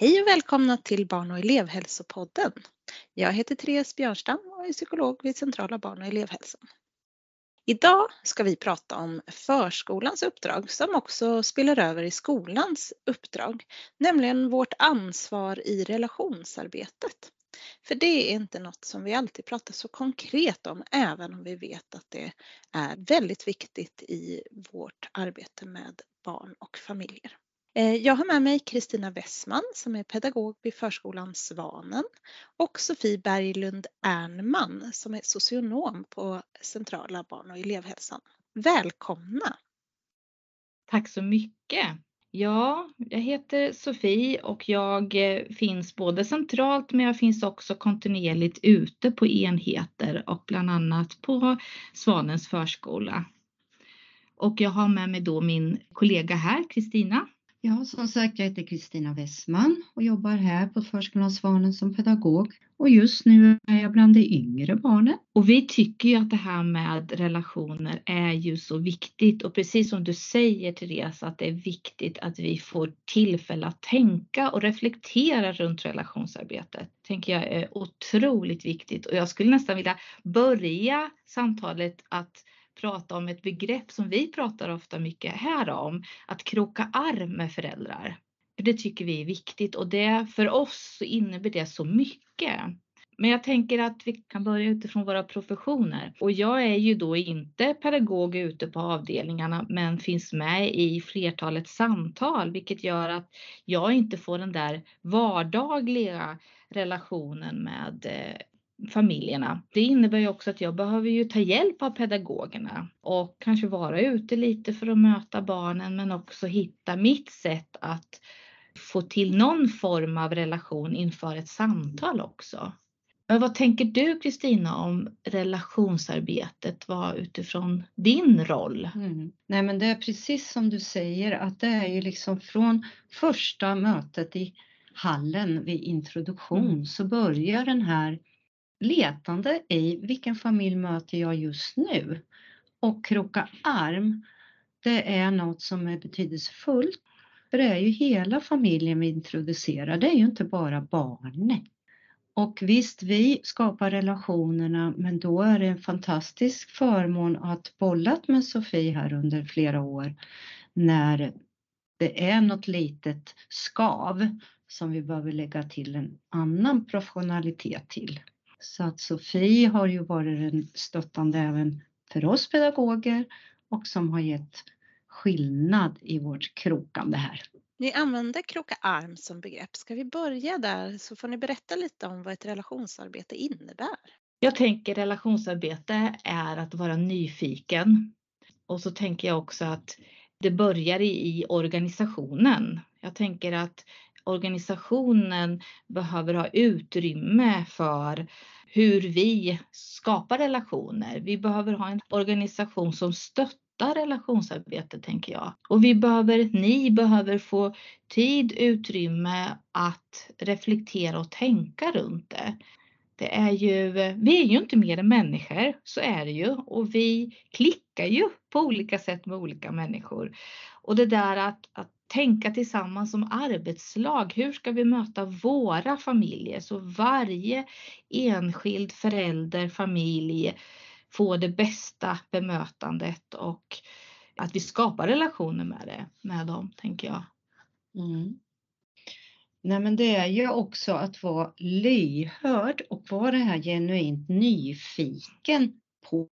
Hej och välkomna till Barn och elevhälsopodden. Jag heter Therese Björnstam och är psykolog vid Centrala barn och elevhälsan. Idag ska vi prata om förskolans uppdrag som också spelar över i skolans uppdrag, nämligen vårt ansvar i relationsarbetet. För det är inte något som vi alltid pratar så konkret om, även om vi vet att det är väldigt viktigt i vårt arbete med barn och familjer. Eh, jag har med mig Kristina Wessman som är pedagog vid förskolan Svanen och Sofie Berglund Ernman som är socionom på Centrala barn och elevhälsan. Välkomna! Tack så mycket! Ja, jag heter Sofie och jag eh, finns både centralt men jag finns också kontinuerligt ute på enheter och bland annat på Svanens förskola. Och jag har med mig då min kollega här, Kristina. Ja, som sagt, jag heter Kristina Westman och jobbar här på Förskolan Svanen som pedagog. Och just nu är jag bland de yngre barnen. Och vi tycker ju att det här med relationer är ju så viktigt och precis som du säger Therese att det är viktigt att vi får tillfälle att tänka och reflektera runt relationsarbetet. tänker jag är otroligt viktigt och jag skulle nästan vilja börja samtalet att prata om ett begrepp som vi pratar ofta mycket här om, att kroka arm med föräldrar. Det tycker vi är viktigt och det för oss så innebär det så mycket. Men jag tänker att vi kan börja utifrån våra professioner. Och jag är ju då inte pedagog ute på avdelningarna men finns med i flertalet samtal vilket gör att jag inte får den där vardagliga relationen med eh, familjerna. Det innebär ju också att jag behöver ju ta hjälp av pedagogerna och kanske vara ute lite för att möta barnen men också hitta mitt sätt att få till någon form av relation inför ett samtal också. Men vad tänker du Kristina om relationsarbetet var utifrån din roll? Mm. Nej men det är precis som du säger att det är ju liksom från första mötet i hallen vid introduktion mm. så börjar den här letande i vilken familj möter jag just nu? Och kroka arm, det är något som är betydelsefullt. För det är ju hela familjen vi introducerar, det är ju inte bara barnet. Och visst, vi skapar relationerna, men då är det en fantastisk förmån att bollat med Sofie här under flera år när det är något litet skav som vi behöver lägga till en annan professionalitet till. Så att Sofie har ju varit den stöttande även för oss pedagoger och som har gett skillnad i vårt krokande här. Ni använder kroka arm som begrepp. Ska vi börja där så får ni berätta lite om vad ett relationsarbete innebär. Jag tänker relationsarbete är att vara nyfiken. Och så tänker jag också att det börjar i organisationen. Jag tänker att organisationen behöver ha utrymme för hur vi skapar relationer. Vi behöver ha en organisation som stöttar relationsarbete tänker jag. Och vi behöver, ni behöver få tid, utrymme att reflektera och tänka runt det. Det är ju, vi är ju inte mer än människor, så är det ju. Och vi klickar ju på olika sätt med olika människor. Och det där att, att tänka tillsammans som arbetslag. Hur ska vi möta våra familjer så varje enskild förälder, familj får det bästa bemötandet och att vi skapar relationer med, det, med dem, tänker jag. Mm. Nej, men det är ju också att vara lyhörd och vara här genuint nyfiken på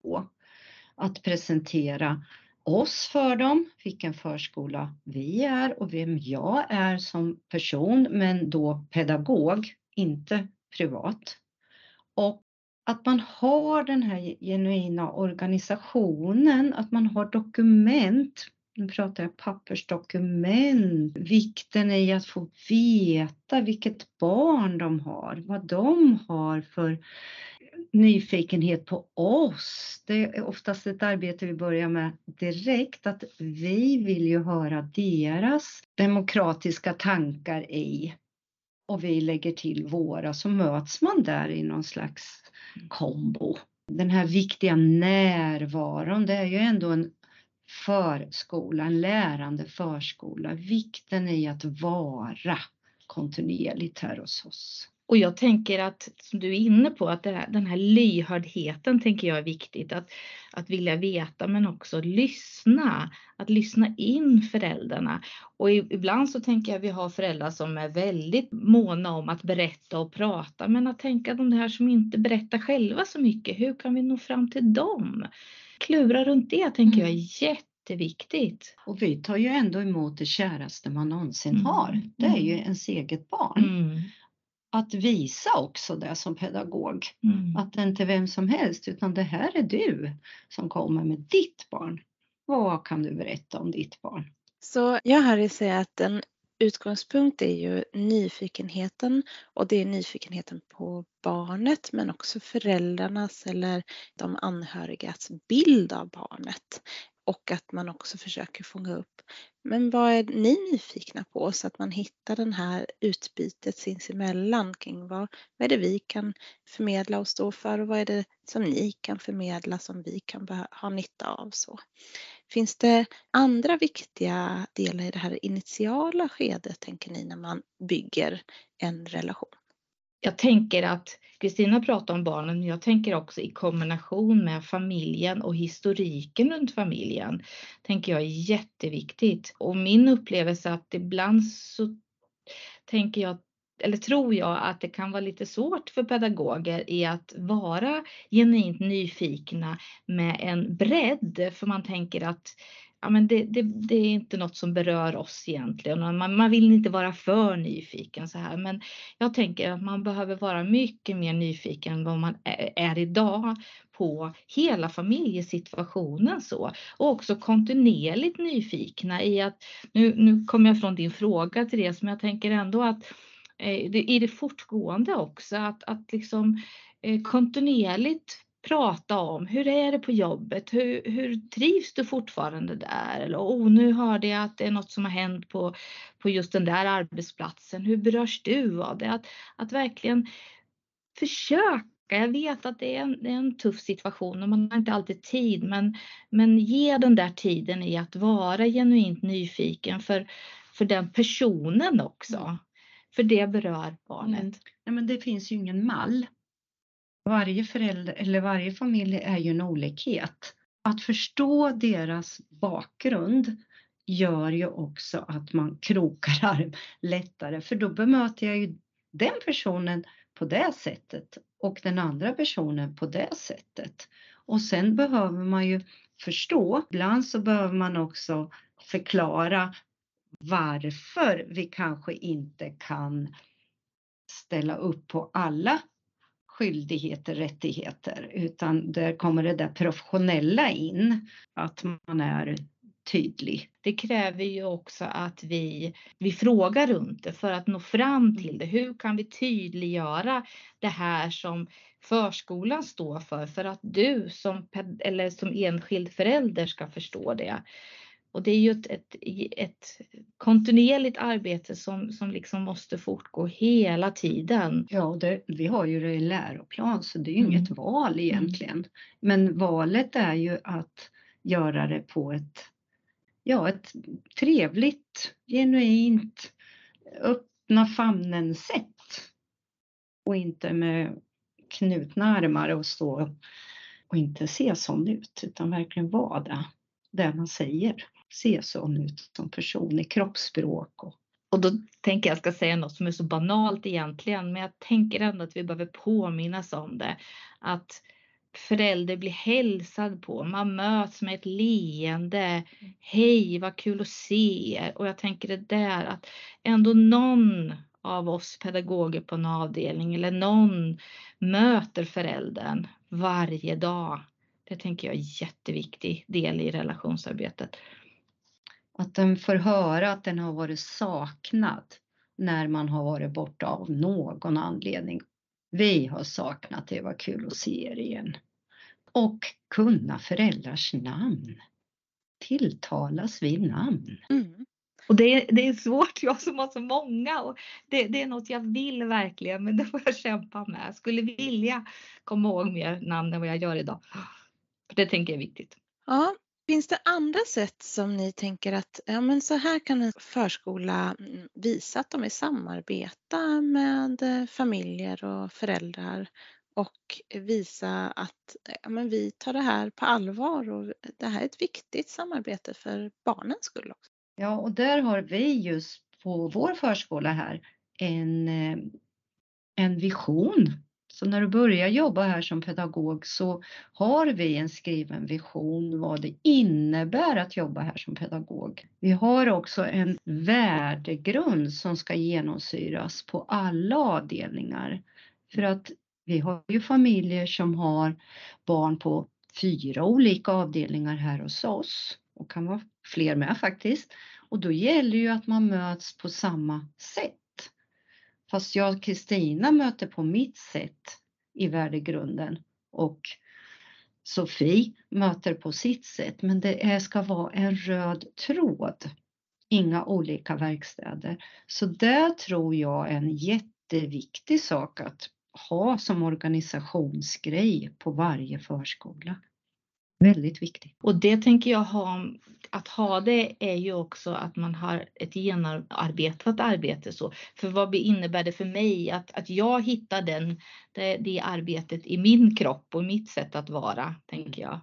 att presentera oss för dem, vilken förskola vi är och vem jag är som person, men då pedagog, inte privat. Och att man har den här genuina organisationen, att man har dokument, nu pratar jag pappersdokument, vikten i att få veta vilket barn de har, vad de har för nyfikenhet på oss. Det är oftast ett arbete vi börjar med direkt, att vi vill ju höra deras demokratiska tankar i och vi lägger till våra så möts man där i någon slags kombo. Den här viktiga närvaron, det är ju ändå en förskola, en lärande förskola. Vikten i att vara kontinuerligt här hos oss. Och jag tänker att, som du är inne på, att här, den här lyhördheten tänker jag är viktigt. Att, att vilja veta men också lyssna. Att lyssna in föräldrarna. Och ibland så tänker jag att vi har föräldrar som är väldigt måna om att berätta och prata. Men att tänka de här som inte berättar själva så mycket. Hur kan vi nå fram till dem? Klura runt det tänker jag är jätte mm jätteviktigt. Och vi tar ju ändå emot det käraste man någonsin mm. har. Det är ju mm. ens eget barn. Mm. Att visa också det som pedagog. Mm. Att det inte är vem som helst utan det här är du som kommer med ditt barn. Vad kan du berätta om ditt barn? Så jag Harry säger att en utgångspunkt är ju nyfikenheten och det är nyfikenheten på barnet men också föräldrarnas eller de anhörigas bild av barnet och att man också försöker fånga upp men vad är ni nyfikna på så att man hittar den här utbytet sinsemellan kring vad, vad är det vi kan förmedla och stå för och vad är det som ni kan förmedla som vi kan ha nytta av. Så. Finns det andra viktiga delar i det här initiala skedet tänker ni när man bygger en relation? Jag tänker att Kristina pratar om barnen, men jag tänker också i kombination med familjen och historiken runt familjen. Tänker jag är jätteviktigt. Och min upplevelse att ibland så tänker jag eller tror jag att det kan vara lite svårt för pedagoger i att vara genuint nyfikna med en bredd. För man tänker att ja, men det, det, det, är inte något som berör oss egentligen. Man, man vill inte vara för nyfiken så här. Men jag tänker att man behöver vara mycket mer nyfiken än vad man är, idag på hela familjesituationen så. Och också kontinuerligt nyfikna i att, nu, nu kommer jag från din fråga Therese, men jag tänker ändå att eh, det, i det fortgående också att, att liksom eh, kontinuerligt prata om hur är det på jobbet? Hur, hur trivs du fortfarande där? Eller oh, nu hörde jag att det är något som har hänt på, på just den där arbetsplatsen. Hur berörs du av det? Att, att verkligen försöka. Jag vet att det är, en, det är en tuff situation och man har inte alltid tid, men, men ge den där tiden i att vara genuint nyfiken för, för den personen också. Mm. För det berör barnet. Mm. Ja, men det finns ju ingen mall varje förälder eller varje familj är ju en olikhet. Att förstå deras bakgrund gör ju också att man krokar arm lättare för då bemöter jag ju den personen på det sättet och den andra personen på det sättet. Och sen behöver man ju förstå, ibland så behöver man också förklara varför vi kanske inte kan ställa upp på alla skyldigheter, rättigheter, utan där kommer det där professionella in, att man är tydlig. Det kräver ju också att vi, vi frågar runt det för att nå fram till det. Hur kan vi tydliggöra det här som förskolan står för, för att du som, eller som enskild förälder ska förstå det. Och det är ju ett, ett, ett kontinuerligt arbete som, som liksom måste fortgå hela tiden. Ja, det, vi har ju det i läroplan så det är ju mm. inget val egentligen. Men valet är ju att göra det på ett, ja, ett trevligt, genuint, öppna famnen sätt. Och inte med knutna armar och stå och inte se sån ut utan verkligen vara det, det man säger se sån ut som person i kroppsspråk. Och, och då tänker jag ska säga något som är så banalt egentligen, men jag tänker ändå att vi behöver påminnas om det. Att förälder blir hälsad på, man möts med ett leende. Hej, vad kul att se er. Och jag tänker det där att ändå någon av oss pedagoger på en avdelning eller någon möter föräldern varje dag. Det tänker jag är en jätteviktig del i relationsarbetet. Att den får höra att den har varit saknad när man har varit borta av någon anledning. Vi har saknat det, var kul att se er igen. Och kunna föräldrars namn. Tilltalas vid namn. Mm. Och det, det är svårt, jag som har så många. Och det, det, är något jag vill verkligen, men det får jag kämpa med. Jag skulle vilja komma ihåg mer namn än vad jag gör idag. För det tänker jag är viktigt. Ja, Finns det andra sätt som ni tänker att ja, men så här kan en förskola mm, visa att de vill samarbeta med eh, familjer och föräldrar och visa att ja, men vi tar det här på allvar och det här är ett viktigt samarbete för barnens skull också. Ja, och där har vi just på vår förskola här en, eh, en vision. Så när du börjar jobba här som pedagog så har vi en skriven vision vad det innebär att jobba här som pedagog. Vi har också en värdegrund som ska genomsyras på alla avdelningar. För att vi har ju familjer som har barn på fyra olika avdelningar här hos oss och kan vara fler med faktiskt. Och då gäller ju att man möts på samma sätt. Fast jag och Kristina möter på mitt sätt i värdegrunden och Sofie möter på sitt sätt. Men det ska vara en röd tråd. Inga olika verkstäder. Så där tror jag är en jätteviktig sak att ha som organisationsgrej på varje förskola. Väldigt viktig. Och det tänker jag ha, att ha det är ju också att man har ett genomarbetat arbete. Så. För vad innebär det för mig att, att jag hittar den, det, det arbetet i min kropp och mitt sätt att vara, tänker jag.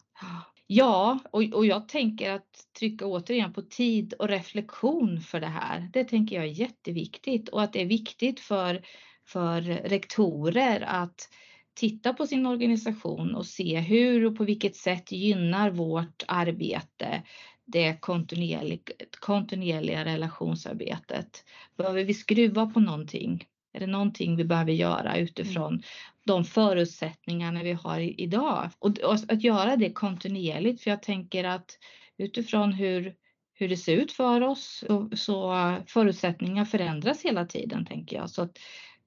Ja, och, och jag tänker att trycka återigen på tid och reflektion för det här. Det tänker jag är jätteviktigt och att det är viktigt för, för rektorer att titta på sin organisation och se hur och på vilket sätt gynnar vårt arbete det kontinuerliga, kontinuerliga relationsarbetet. Behöver vi skruva på någonting? Är det någonting vi behöver göra utifrån mm. de förutsättningarna vi har idag? Och att göra det kontinuerligt, för jag tänker att utifrån hur, hur det ser ut för oss så, så förutsättningar förändras hela tiden, tänker jag. Så att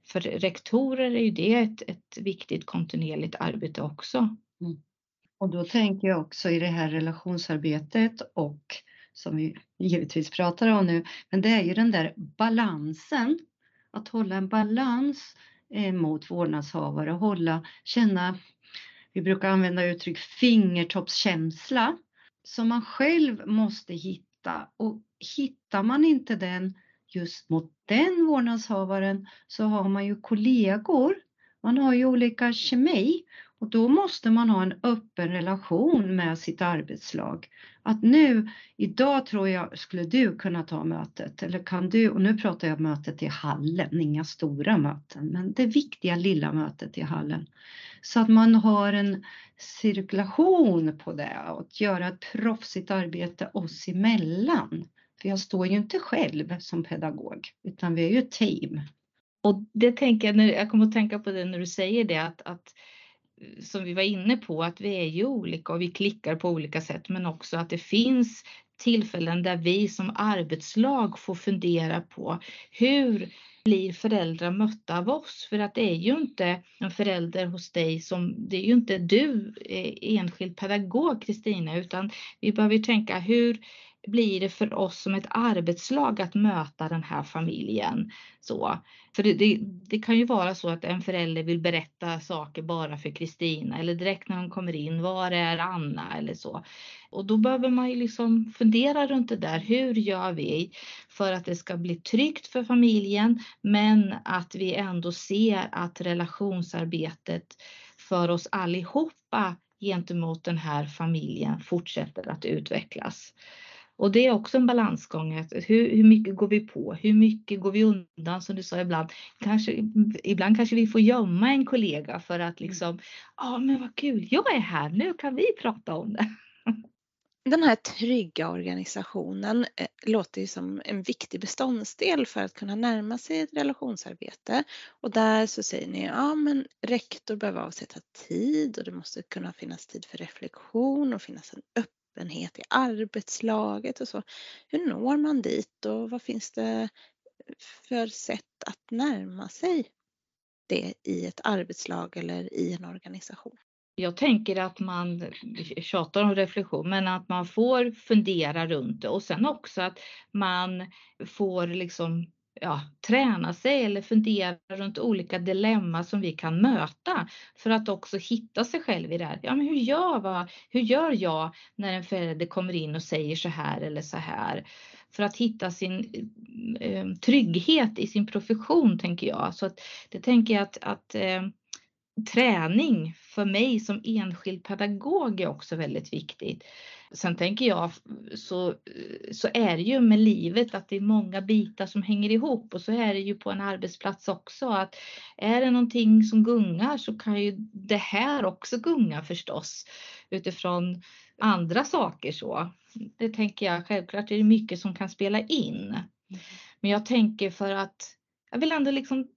för rektorer är ju det ett, ett viktigt kontinuerligt arbete också. Mm. Och då tänker jag också i det här relationsarbetet och som vi givetvis pratar om nu, men det är ju den där balansen. Att hålla en balans eh, mot vårdnadshavare, hålla, känna, vi brukar använda uttryck fingertoppskänsla som man själv måste hitta och hittar man inte den just mot den vårdnadshavaren så har man ju kollegor. Man har ju olika kemi och då måste man ha en öppen relation med sitt arbetslag. Att nu, idag tror jag, skulle du kunna ta mötet? Eller kan du? Och nu pratar jag mötet i hallen, inga stora möten, men det viktiga lilla mötet i hallen. Så att man har en cirkulation på det och att göra ett proffsigt arbete oss emellan. För jag står ju inte själv som pedagog, utan vi är ju ett team. Och det tänker jag, jag kommer att tänka på det när du säger det, att, att eh, som vi var inne på, att vi är ju olika och vi klickar på olika sätt, men också att det finns tillfällen där vi som arbetslag får fundera på hur blir föräldrar mötta av oss? För att det är ju inte en förälder hos dig som, det är ju inte du eh, enskild pedagog Kristina, utan vi behöver tänka hur, blir det för oss som ett arbetslag att möta den här familjen. Så, för det, det, det, kan ju vara så att en förälder vill berätta saker bara för Kristina eller direkt när hon kommer in, var är Anna eller så. Och då behöver man ju liksom fundera runt det där. Hur gör vi för att det ska bli tryggt för familjen men att vi ändå ser att relationsarbetet för oss allihopa gentemot den här familjen fortsätter att utvecklas. Och det är också en balansgång. Hur, hur mycket går vi på? Hur mycket går vi undan? Som du sa ibland. Kanske, ibland kanske vi får gömma en kollega för att mm. liksom, ja men vad kul, jag är här, nu kan vi prata om det. Den här trygga organisationen eh, låter ju som en viktig beståndsdel för att kunna närma sig ett relationsarbete. Och där så säger ni, ja men rektor behöver avsätta tid och det måste kunna finnas tid för reflektion och finnas en öppenhet öppenhet i arbetslaget och så. Hur når man dit och vad finns det för sätt att närma sig det i ett arbetslag eller i en organisation? Jag tänker att man tjatar om reflektion, men att man får fundera runt det och sen också att man får liksom ja, träna sig eller fundera runt olika dilemma som vi kan möta för att också hitta sig själv i det här. Ja, men hur gör, vad, hur gör jag när en förälder kommer in och säger så här eller så här? För att hitta sin eh, trygghet i sin profession tänker jag. Så att, det tänker jag att, att eh, träning för mig som enskild pedagog är också väldigt viktigt. Sen tänker jag så, så är det ju med livet att det är många bitar som hänger ihop och så är det ju på en arbetsplats också att är det någonting som gungar så kan ju det här också gunga förstås utifrån andra saker så. Det tänker jag självklart är det mycket som kan spela in. Mm. Men jag tänker för att jag vill ändå liksom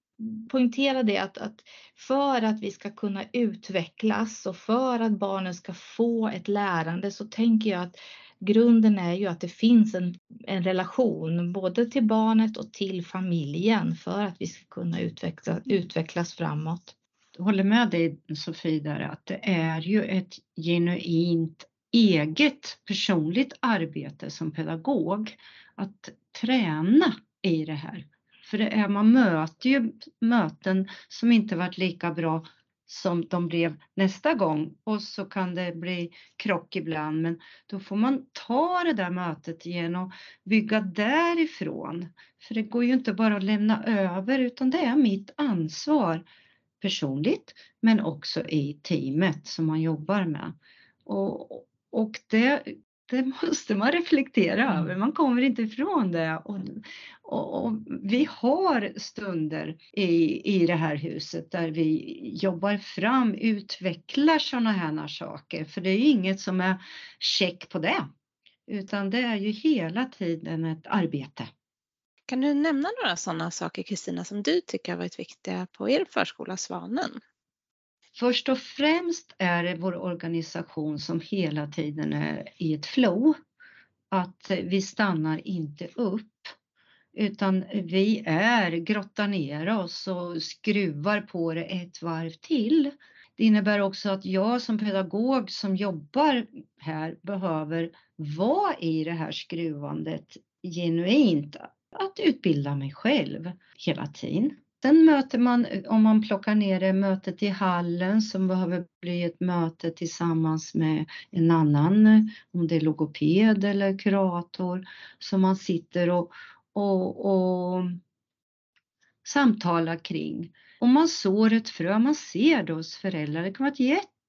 poängtera det att, att för att vi ska kunna utvecklas och för att barnen ska få ett lärande så tänker jag att grunden är ju att det finns en, en relation både till barnet och till familjen för att vi ska kunna utveckla, utvecklas framåt. Jag håller med dig Sofie där att det är ju ett genuint eget personligt arbete som pedagog att träna i det här. För det är, man möter ju möten som inte varit lika bra som de blev nästa gång och så kan det bli krock ibland men då får man ta det där mötet igen och bygga därifrån. För det går ju inte bara att lämna över utan det är mitt ansvar personligt men också i teamet som man jobbar med. Och, och det, det måste man reflektera mm. över, man kommer inte ifrån det. Och, och, och, vi har stunder i, i det här huset där vi jobbar fram, utvecklar sådana här saker, för det är ju inget som är check på det, utan det är ju hela tiden ett arbete. Kan du nämna några sådana saker Kristina som du tycker har varit viktiga på er förskola Svanen? Först och främst är det vår organisation som hela tiden är i ett flow. Att vi stannar inte upp utan vi är, grottar ner oss och skruvar på det ett varv till. Det innebär också att jag som pedagog som jobbar här behöver vara i det här skruvandet genuint, att utbilda mig själv hela tiden. Sen möter man, om man plockar ner det, mötet i hallen som behöver bli ett möte tillsammans med en annan, om det är logoped eller kurator, som man sitter och, och, och samtalar kring. Om man sår ett frö, man ser det hos föräldrar, det kan vara ett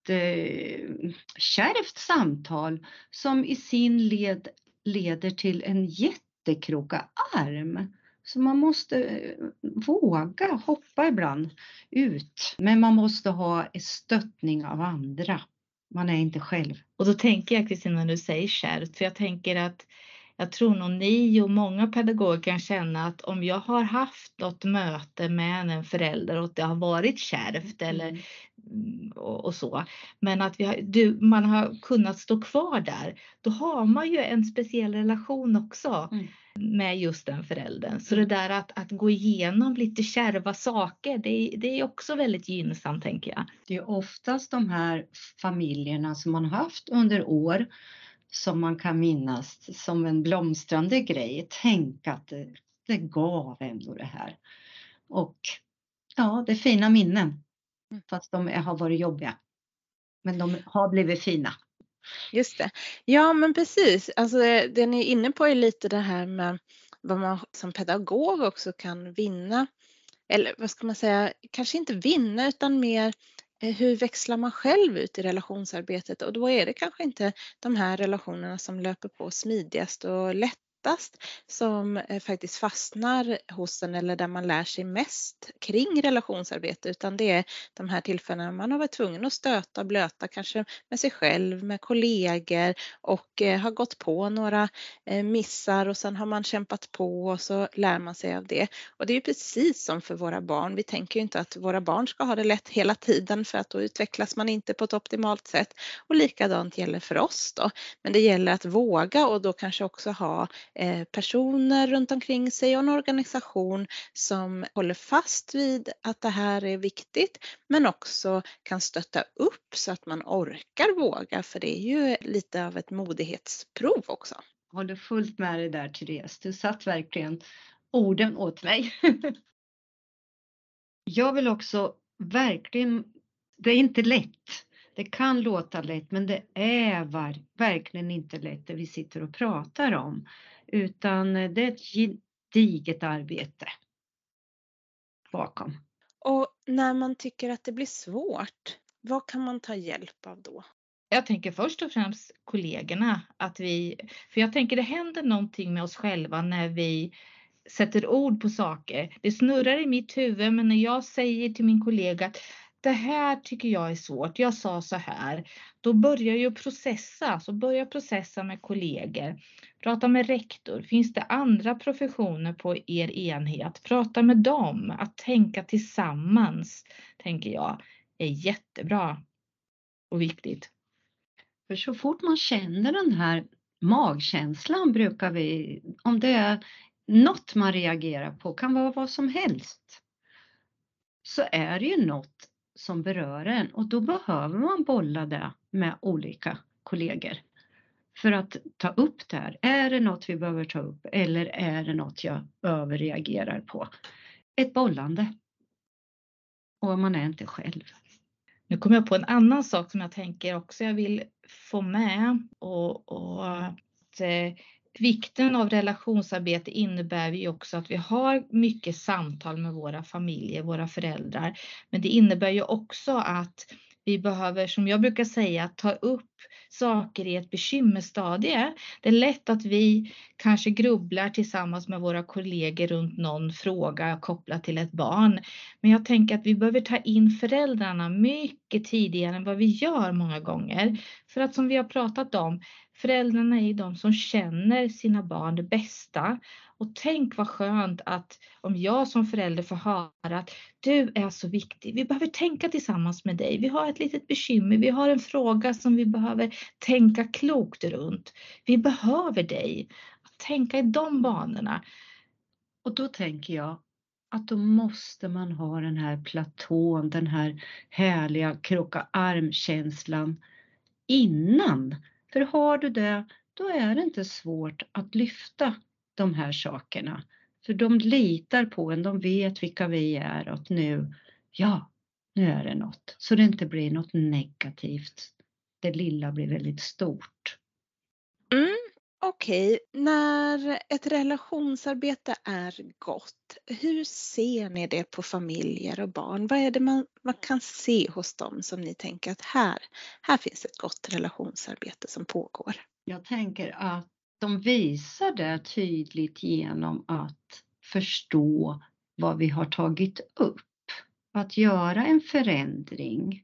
jättekärvt samtal som i sin led leder till en jättekroka arm. Så man måste eh, våga hoppa ibland ut. Men man måste ha stöttning av andra. Man är inte själv. Och då tänker jag Kristina när du säger kärvt, för jag tänker att jag tror nog ni och många pedagoger kan känna att om jag har haft något möte med en förälder och det har varit kärvt eller mm. Mm, och, och, så. Men att vi har, du, man har kunnat stå kvar där. Då har man ju en speciell relation också. Mm med just den föräldern. Så det där att, att gå igenom lite kärva saker, det, det är också väldigt gynnsamt tänker jag. Det är oftast de här familjerna som man haft under år som man kan minnas som en blomstrande grej. Tänk att det, det gav ändå det här. Och ja, det är fina minnen. Mm. Fast de har varit jobbiga. Men de har blivit fina. Just det. Ja men precis, alltså det ni är inne på är lite det här med vad man som pedagog också kan vinna. Eller vad ska man säga, kanske inte vinna utan mer eh, hur växlar man själv ut i relationsarbetet och då är det kanske inte de här relationerna som löper på smidigast och lätt lättast som eh, faktiskt fastnar hos en eller där man lär sig mest kring relationsarbete utan det är de här tillfällena man har varit tvungen att stöta och blöta kanske med sig själv, med kollegor och eh, har gått på några eh, missar och sen har man kämpat på och så lär man sig av det. Och det är ju precis som för våra barn. Vi tänker ju inte att våra barn ska ha det lätt hela tiden för att då utvecklas man inte på ett optimalt sätt och likadant gäller för oss då. Men det gäller att våga och då kanske också ha Eh, personer runt omkring sig och en organisation som håller fast vid att det här är viktigt men också kan stötta upp så att man orkar våga för det är ju lite av ett modighetsprov också. Jag håller fullt med dig där Therese. Du satt verkligen orden åt mig. Jag vill också verkligen, det är inte lätt. Det kan låta lätt men det är verkligen inte lätt det vi sitter och pratar om. Utan det är ett gediget arbete bakom. Och när man tycker att det blir svårt, vad kan man ta hjälp av då? Jag tänker först och främst kollegorna, att vi, för jag tänker det händer någonting med oss själva när vi sätter ord på saker. Det snurrar i mitt huvud men när jag säger till min kollega att det här tycker jag är svårt, jag sa så här. Då börjar jag processa, så börjar jag processa med kollegor. Prata med rektor, finns det andra professioner på er enhet? Prata med dem, att tänka tillsammans, tänker jag, är jättebra och viktigt. För så fort man känner den här magkänslan brukar vi, om det är något man reagerar på, kan vara vad som helst, så är det ju något som berör en och då behöver man bolla det med olika kollegor för att ta upp det här. Är det något vi behöver ta upp eller är det något jag överreagerar på? Ett bollande. Och man är inte själv. Nu kommer jag på en annan sak som jag tänker också jag vill få med och, och att eh, vikten av relationsarbete innebär ju också att vi har mycket samtal med våra familjer, våra föräldrar. Men det innebär ju också att vi behöver, som jag brukar säga, ta upp saker i ett bekymmerstadie. Det är lätt att vi kanske grubblar tillsammans med våra kollegor runt någon fråga kopplat till ett barn. Men jag tänker att vi behöver ta in föräldrarna mycket tidigare än vad vi gör många gånger. För att som vi har pratat om, Föräldrarna är de som känner sina barn det bästa. Och tänk vad skönt att om jag som förälder får höra att du är så viktig. Vi behöver tänka tillsammans med dig. Vi har ett litet bekymmer. Vi har en fråga som vi behöver tänka klokt runt. Vi behöver dig. Att tänka i de banorna. Och då tänker jag att då måste man ha den här platån, den här härliga kroka armkänslan innan för har du det, då är det inte svårt att lyfta de här sakerna. För de litar på en, de vet vilka vi är och att nu, ja, nu är det något. Så det inte blir något negativt. Det lilla blir väldigt stort. Mm, Okej, okay. när ett relationsarbete är gott, hur ser ni det på familjer och barn? Vad är det man, man kan se hos dem som ni tänker att här, här finns ett gott relationsarbete som pågår? Jag tänker att de visar det tydligt genom att förstå vad vi har tagit upp. Att göra en förändring.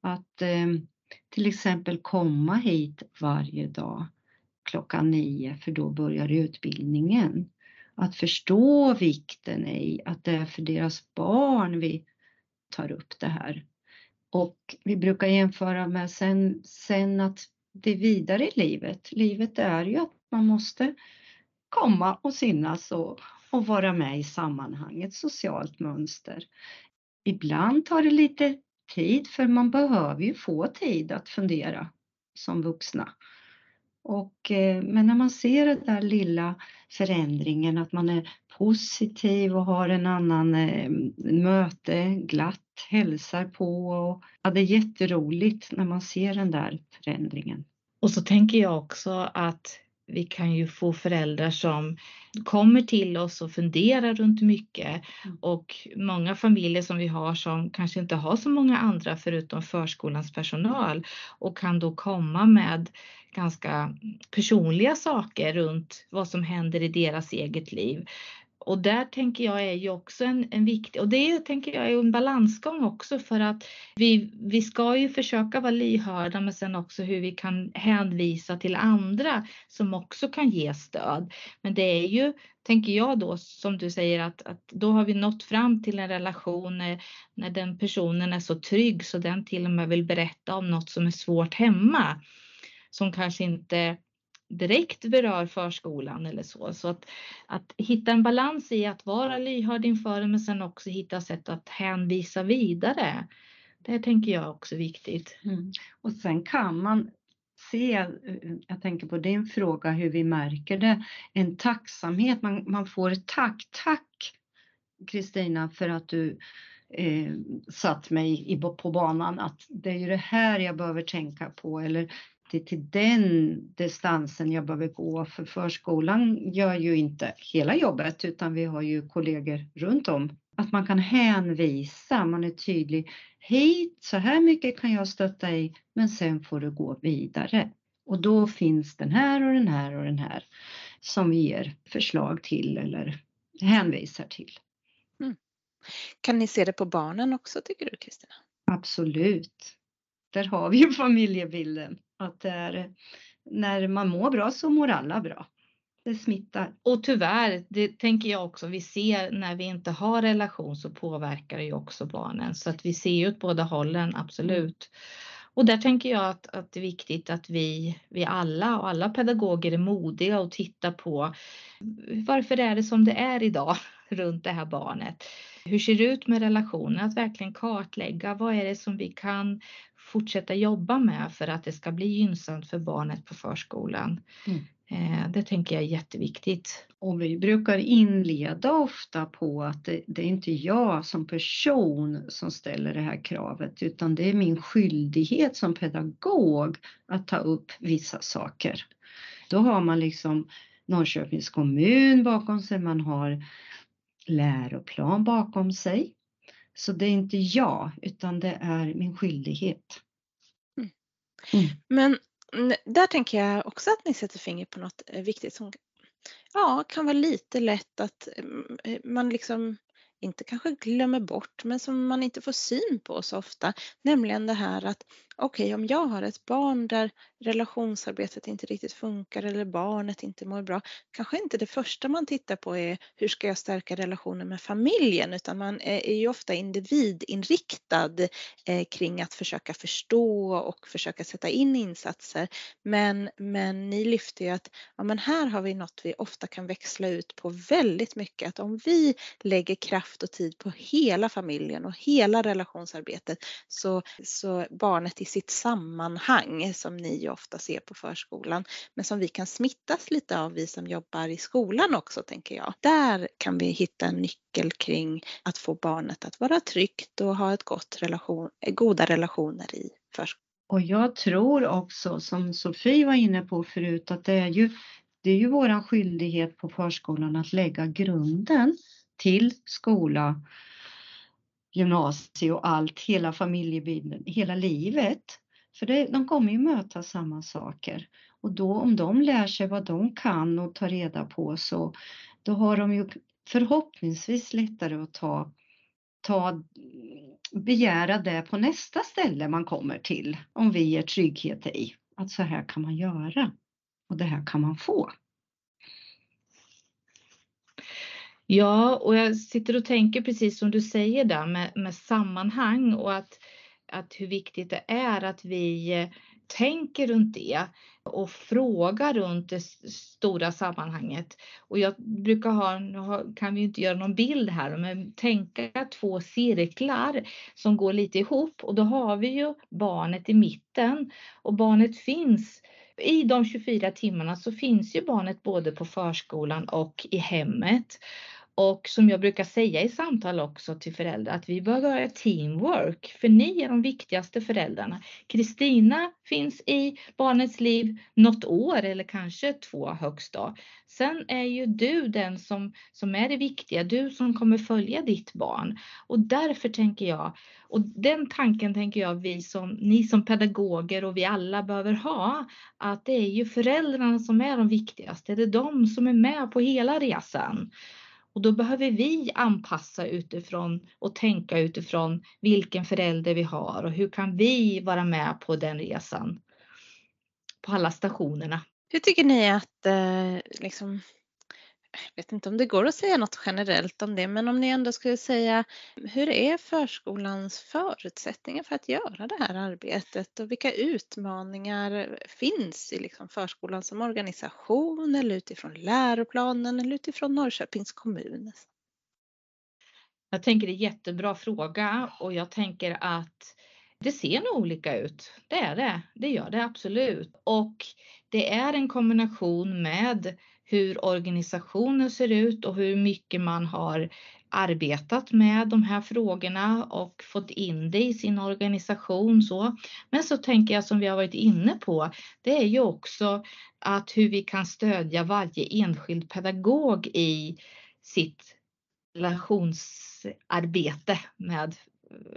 Att eh, till exempel komma hit varje dag klockan nio för då börjar utbildningen. Att förstå vikten i att det är för deras barn vi tar upp det här. Och vi brukar jämföra med sen, sen att det är vidare i livet. Livet är ju att man måste komma och synas och, och vara med i sammanhanget, socialt mönster. Ibland tar det lite tid för man behöver ju få tid att fundera som vuxna. Och, eh, men när man ser den där lilla förändringen, att man är positiv och har en annan eh, möte, glatt, hälsar på. Och, ja, det är jätteroligt när man ser den där förändringen. Och så tänker jag också att vi kan ju få föräldrar som kommer till oss och funderar runt mycket mm. och många familjer som vi har som kanske inte har så många andra förutom förskolans personal och kan då komma med ganska personliga saker runt vad som händer i deras eget liv. Och där tänker jag är ju också en, en viktig, och det tänker jag är en balansgång också för att vi, vi ska ju försöka vara lyhörda men sen också hur vi kan hänvisa till andra som också kan ge stöd. Men det är ju, tänker jag då, som du säger att, att då har vi nått fram till en relation när, när den personen är så trygg så den till och med vill berätta om något som är svårt hemma som kanske inte direkt berör förskolan eller så. Så att, att hitta en balans i att vara lyhörd inför det men sen också hitta sätt att hänvisa vidare. Det tänker jag också är viktigt. Mm. Och sen kan man se, jag tänker på din fråga hur vi märker det, en tacksamhet, man, man får ett tack, tack Kristina för att du eh, satt mig i, på banan att det är ju det här jag behöver tänka på eller det är till den distansen jag behöver gå för förskolan gör ju inte hela jobbet utan vi har ju kollegor runt om. Att man kan hänvisa, man är tydlig. Hit, så här mycket kan jag stötta i men sen får du gå vidare. Och då finns den här och den här och den här som vi ger förslag till eller hänvisar till. Mm. Kan ni se det på barnen också tycker du Kristina? Absolut. Där har vi ju familjebilden. Att är, när man mår bra så mår alla bra. Det smittar. Och tyvärr, det tänker jag också, vi ser när vi inte har relation så påverkar det ju också barnen. Så att vi ser ju åt båda hållen, absolut. Och där tänker jag att, att det är viktigt att vi, vi alla och alla pedagoger är modiga och tittar på varför är det som det är idag runt det här barnet. Hur ser det ut med relationen? Att verkligen kartlägga vad är det som vi kan fortsätta jobba med för att det ska bli gynnsamt för barnet på förskolan. Mm. Eh, det tänker jag är jätteviktigt. Och vi brukar inleda ofta på att det, det, är inte jag som person som ställer det här kravet utan det är min skyldighet som pedagog att ta upp vissa saker. Då har man liksom Norrköpings kommun bakom sig, man har läroplan bakom sig. Så det är inte jag utan det är min skyldighet. Mm. Mm. Men där tänker jag också att ni sätter fingret på något eh, viktigt som ja, kan vara lite lätt att mm, eh, man liksom inte kanske glömmer bort men som man inte får syn på så ofta. Nämligen det här att okej okay, om jag har ett barn där relationsarbetet inte riktigt funkar eller barnet inte mår bra. Kanske inte det första man tittar på är hur ska jag stärka relationen med familjen utan man är ju ofta individinriktad eh, kring att försöka förstå och försöka sätta in insatser. Men, men ni lyfter ju att ja, men här har vi något vi ofta kan växla ut på väldigt mycket. Att om vi lägger kraft och tid på hela familjen och hela relationsarbetet så, så barnet i sitt sammanhang som ni ju ofta ser på förskolan, men som vi kan smittas lite av vi som jobbar i skolan också tänker jag. Där kan vi hitta en nyckel kring att få barnet att vara tryggt och ha ett gott relation, goda relationer i förskolan. Och jag tror också som Sofie var inne på förut att det är ju, det är ju våran skyldighet på förskolan att lägga grunden till skola, gymnasie och allt, hela familjebilden, hela livet. För det, de kommer ju möta samma saker. Och då om de lär sig vad de kan och tar reda på så då har de ju förhoppningsvis lättare att ta, ta, begära det på nästa ställe man kommer till. Om vi ger trygghet i att så här kan man göra och det här kan man få. Ja, och jag sitter och tänker precis som du säger där med, med sammanhang och att, att hur viktigt det är att vi eh, tänker runt det och frågar runt det stora sammanhanget. Och jag brukar ha, nu kan vi inte göra någon bild här, men tänka två cirklar som går lite ihop och då har vi ju barnet i mitten och barnet finns i de 24 timmarna så finns ju barnet både på förskolan och i hemmet. Och som jag brukar säga i samtal också till föräldrar att vi bör göra teamwork för ni är de viktigaste föräldrarna. Kristina finns i barnets liv något år eller kanske två högst då. Sen är ju du den som, som är det viktiga, du som kommer följa ditt barn. Och därför tänker jag, och den tanken tänker jag vi som, ni som pedagoger och vi alla behöver ha, att det är ju föräldrarna som är de viktigaste, det är de som är med på hela resan. Och då behöver vi anpassa utifrån och tänka utifrån vilken förälder vi har och hur kan vi vara med på den resan på alla stationerna. Hur tycker ni att eh, liksom, jag vet inte om det går att säga något generellt om det, men om ni ändå skulle säga hur är förskolans förutsättningar för att göra det här arbetet och vilka utmaningar finns i liksom förskolan som organisation eller utifrån läroplanen eller utifrån Norrköpings kommun? Jag tänker det är en jättebra fråga och jag tänker att det ser nog olika ut. Det är det. Det gör det absolut. Och det är en kombination med hur organisationen ser ut och hur mycket man har arbetat med de här frågorna och fått in det i sin organisation. Så. Men så tänker jag som vi har varit inne på, det är ju också att hur vi kan stödja varje enskild pedagog i sitt relationsarbete med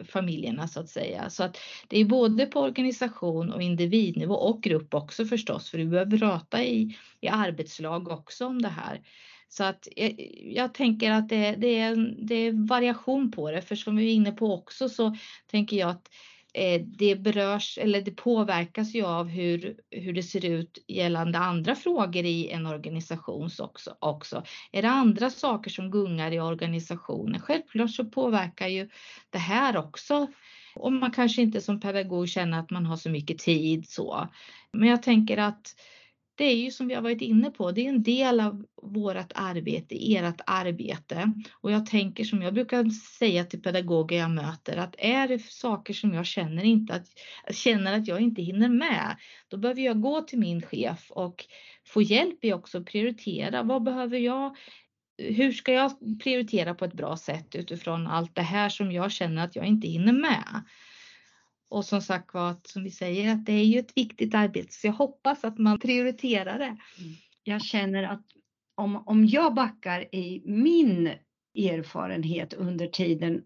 familjerna så att säga. Så att det är både på organisation och individnivå och grupp också förstås, för vi behöver prata i, i arbetslag också om det här. Så att jag, jag tänker att det, det, är, det är variation på det, för som vi är inne på också så tänker jag att eh, Eh, det berörs eller det påverkas ju av hur, hur det ser ut gällande andra frågor i en organisation också, också. Är det andra saker som gungar i organisationen? Självklart så påverkar ju det här också. Och man kanske inte som pedagog känner att man har så mycket tid så. Men jag tänker att det är ju som vi har varit inne på, det är en del av vårt arbete, ert arbete. Och jag tänker som jag brukar säga till pedagoger jag möter att är det saker som jag känner, inte att, känner att jag inte hinner med, då behöver jag gå till min chef och få hjälp i också att prioritera. Vad behöver jag? Hur ska jag prioritera på ett bra sätt utifrån allt det här som jag känner att jag inte hinner med? Och som sagt var, som vi säger, att det är ju ett viktigt arbete så jag hoppas att man prioriterar det. Mm. Jag känner att om, om jag backar i min erfarenhet under tiden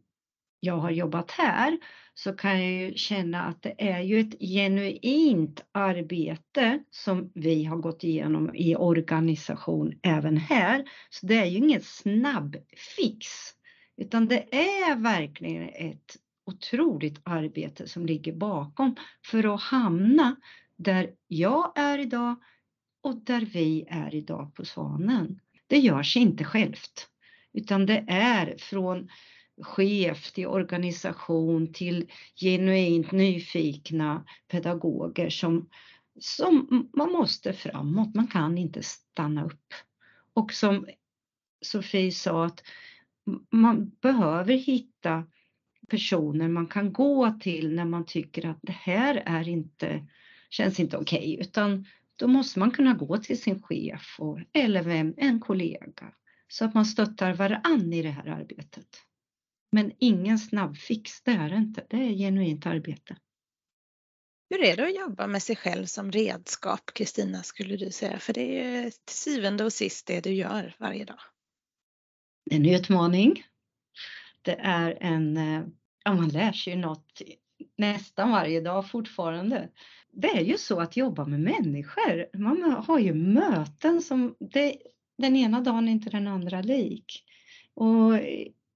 jag har jobbat här så kan jag ju känna att det är ju ett genuint arbete som vi har gått igenom i organisation även här. Så det är ju inget snabbfix utan det är verkligen ett otroligt arbete som ligger bakom för att hamna där jag är idag och där vi är idag på Svanen. Det görs inte självt, utan det är från chef till organisation till genuint nyfikna pedagoger som, som man måste framåt. Man kan inte stanna upp. Och som Sofie sa att man behöver hitta personer man kan gå till när man tycker att det här är inte, känns inte okej, okay, utan då måste man kunna gå till sin chef och, eller vem, en kollega så att man stöttar varann i det här arbetet. Men ingen snabbfix, det är det inte. Det är genuint arbete. Hur är det att jobba med sig själv som redskap, Kristina, skulle du säga? För det är till syvende och sist det du gör varje dag. En utmaning det är en, eh, ja man lär sig ju något nästan varje dag fortfarande. Det är ju så att jobba med människor, man har ju möten som, det, den ena dagen är inte den andra lik. Och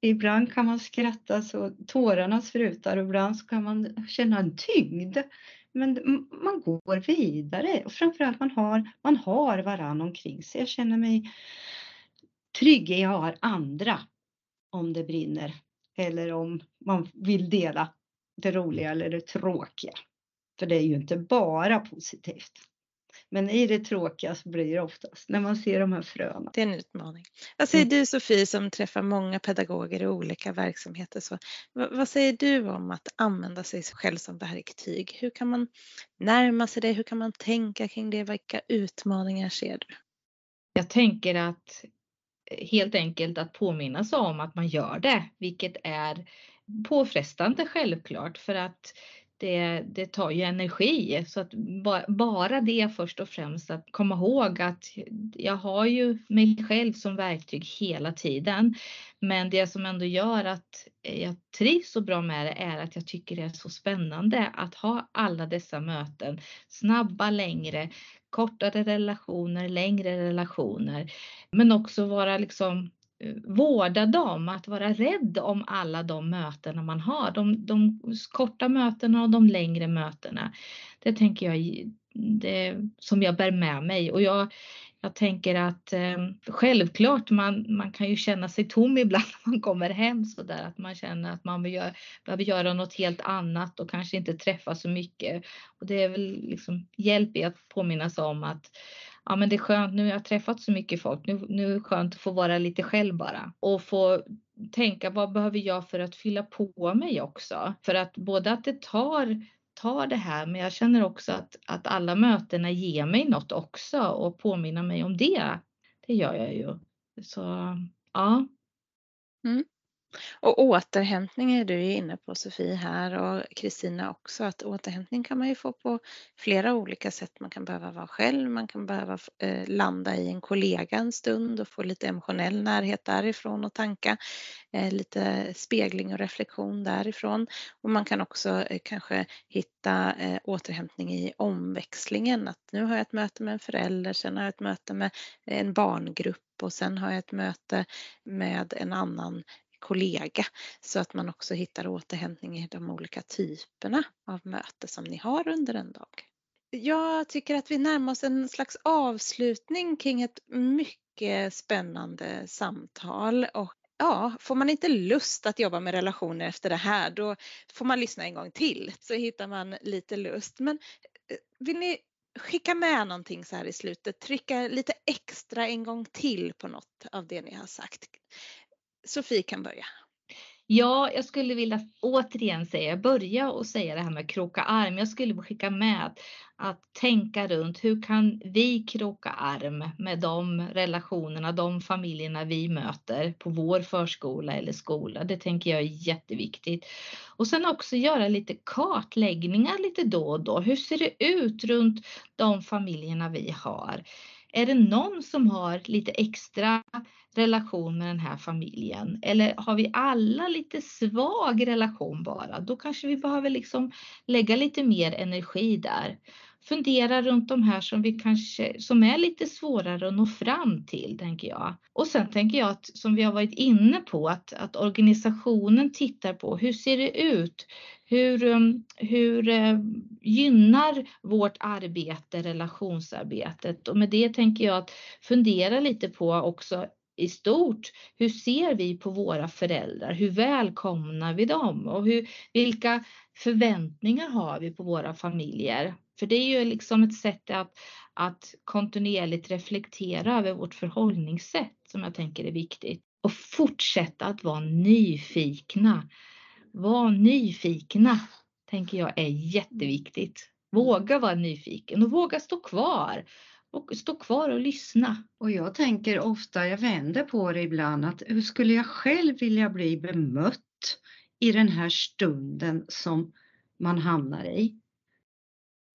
ibland kan man skratta så tårarna sprutar och ibland så kan man känna en tyngd. Men man går vidare och framförallt man har, man har varann omkring sig. Jag känner mig trygg i att jag har andra om det brinner eller om man vill dela det roliga eller det tråkiga. För det är ju inte bara positivt. Men i det tråkiga så blir det oftast när man ser de här fröna. Det är en utmaning. Vad säger mm. du Sofie som träffar många pedagoger i olika verksamheter? Så, vad säger du om att använda sig själv som verktyg? Hur kan man närma sig det? Hur kan man tänka kring det? Vilka utmaningar ser du? Jag tänker att helt enkelt att påminna sig om att man gör det, vilket är påfrestande självklart för att det, det tar ju energi. Så att bara det först och främst att komma ihåg att jag har ju mig själv som verktyg hela tiden. Men det som ändå gör att jag trivs så bra med det är att jag tycker det är så spännande att ha alla dessa möten. Snabba, längre, kortare relationer, längre relationer. Men också vara liksom eh, vårda dem, att vara rädd om alla de mötena man har. De, de korta mötena och de längre mötena. Det tänker jag det som jag bär med mig och jag, jag tänker att eh, självklart man, man kan ju känna sig tom ibland när man kommer hem så där att man känner att man gör, behöver göra något helt annat och kanske inte träffa så mycket. Och det är väl liksom hjälp i att påminna sig om att ja men det är skönt, nu har jag träffat så mycket folk, nu, nu är det skönt att få vara lite själv bara och få tänka vad behöver jag för att fylla på mig också? För att både att det tar tar det här men jag känner också att, att alla mötena ger mig något också och påminner mig om det. Det gör jag ju. Så ja. Mm. Och återhämtning är du inne på Sofie här och Kristina också att återhämtning kan man ju få på flera olika sätt. Man kan behöva vara själv, man kan behöva eh, landa i en kollega en stund och få lite emotionell närhet därifrån och tanka. Eh, lite spegling och reflektion därifrån. Och man kan också eh, kanske hitta eh, återhämtning i omväxlingen. Att nu har jag ett möte med en förälder, sen har jag ett möte med en barngrupp och sen har jag ett möte med en annan kollega så att man också hittar återhämtning i de olika typerna av möte som ni har under en dag. Jag tycker att vi närmar oss en slags avslutning kring ett mycket spännande samtal och ja, får man inte lust att jobba med relationer efter det här då får man lyssna en gång till så hittar man lite lust. Men eh, vill ni skicka med någonting så här i slutet, trycka lite extra en gång till på något av det ni har sagt. Sofie kan börja. Ja, jag skulle vilja återigen säga, börja och säga det här med kroka arm. Jag skulle skicka med att tänka runt hur kan vi kroka arm med de relationerna, de familjerna vi möter på vår förskola eller skola. Det tänker jag är jätteviktigt. Och sen också göra lite kartläggningar lite då och då. Hur ser det ut runt de familjerna vi har? Är det någon som har lite extra relation med den här familjen? Eller har vi alla lite svag relation bara? Då kanske vi behöver liksom lägga lite mer energi där. Fundera runt de här som vi kanske, som är lite svårare att nå fram till, tänker jag. Och sen tänker jag att, som vi har varit inne på, att, att organisationen tittar på hur ser det ut? Hur, um, hur eh, gynnar vårt arbete relationsarbetet? Och med det tänker jag att fundera lite på också i stort. Hur ser vi på våra föräldrar? Hur välkomnar vi dem? Och hur, vilka förväntningar har vi på våra familjer? För det är ju liksom ett sätt att, att kontinuerligt reflektera över vårt förhållningssätt som jag tänker är viktigt. Och fortsätta att vara nyfikna. Var nyfikna, tänker jag är jätteviktigt. Våga vara nyfiken och våga stå kvar och stå kvar och lyssna. Och jag tänker ofta, jag vänder på det ibland, att hur skulle jag själv vilja bli bemött i den här stunden som man hamnar i?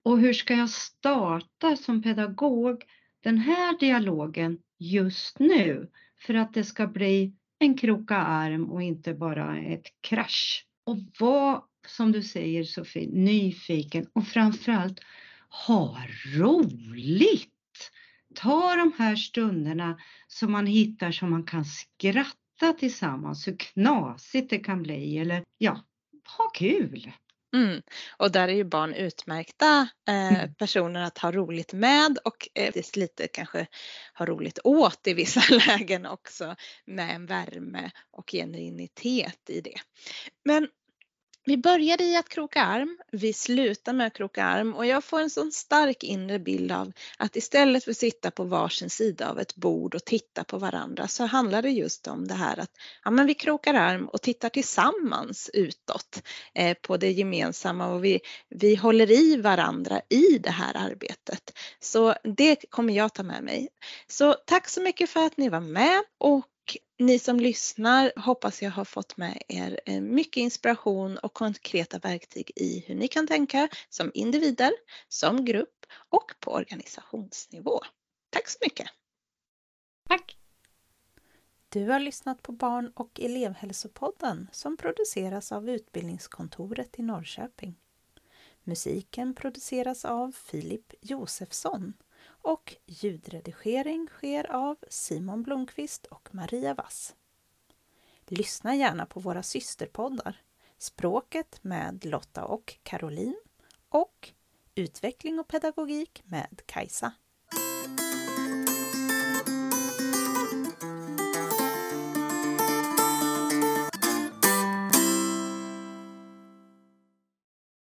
Och hur ska jag starta som pedagog den här dialogen just nu för att det ska bli en kroka arm och inte bara ett krasch? Och var, som du säger Sofie, nyfiken och framförallt ha roligt! Ta de här stunderna som man hittar som man kan skratta tillsammans, hur knasigt det kan bli eller ja, ha kul! Mm. Och där är ju barn utmärkta eh, mm. personer att ha roligt med och eh, lite kanske ha roligt åt i vissa lägen också med en värme och genuinitet i det. Men vi började i att kroka arm, vi slutar med att kroka arm och jag får en sån stark inre bild av att istället för att sitta på varsin sida av ett bord och titta på varandra så handlar det just om det här att ja, men vi krokar arm och tittar tillsammans utåt eh, på det gemensamma och vi, vi håller i varandra i det här arbetet. Så det kommer jag ta med mig. Så tack så mycket för att ni var med och ni som lyssnar hoppas jag har fått med er eh, mycket inspiration och konkreta verktyg i hur ni kan tänka som individer, som grupp och på organisationsnivå. Tack så mycket! Tack! Du har lyssnat på Barn och elevhälsopodden som produceras av Utbildningskontoret i Norrköping. Musiken produceras av Filip Josefsson och ljudredigering sker av Simon Blomqvist och Maria Wass. Lyssna gärna på våra systerpoddar Språket med Lotta och Caroline och Utveckling och pedagogik med Kajsa.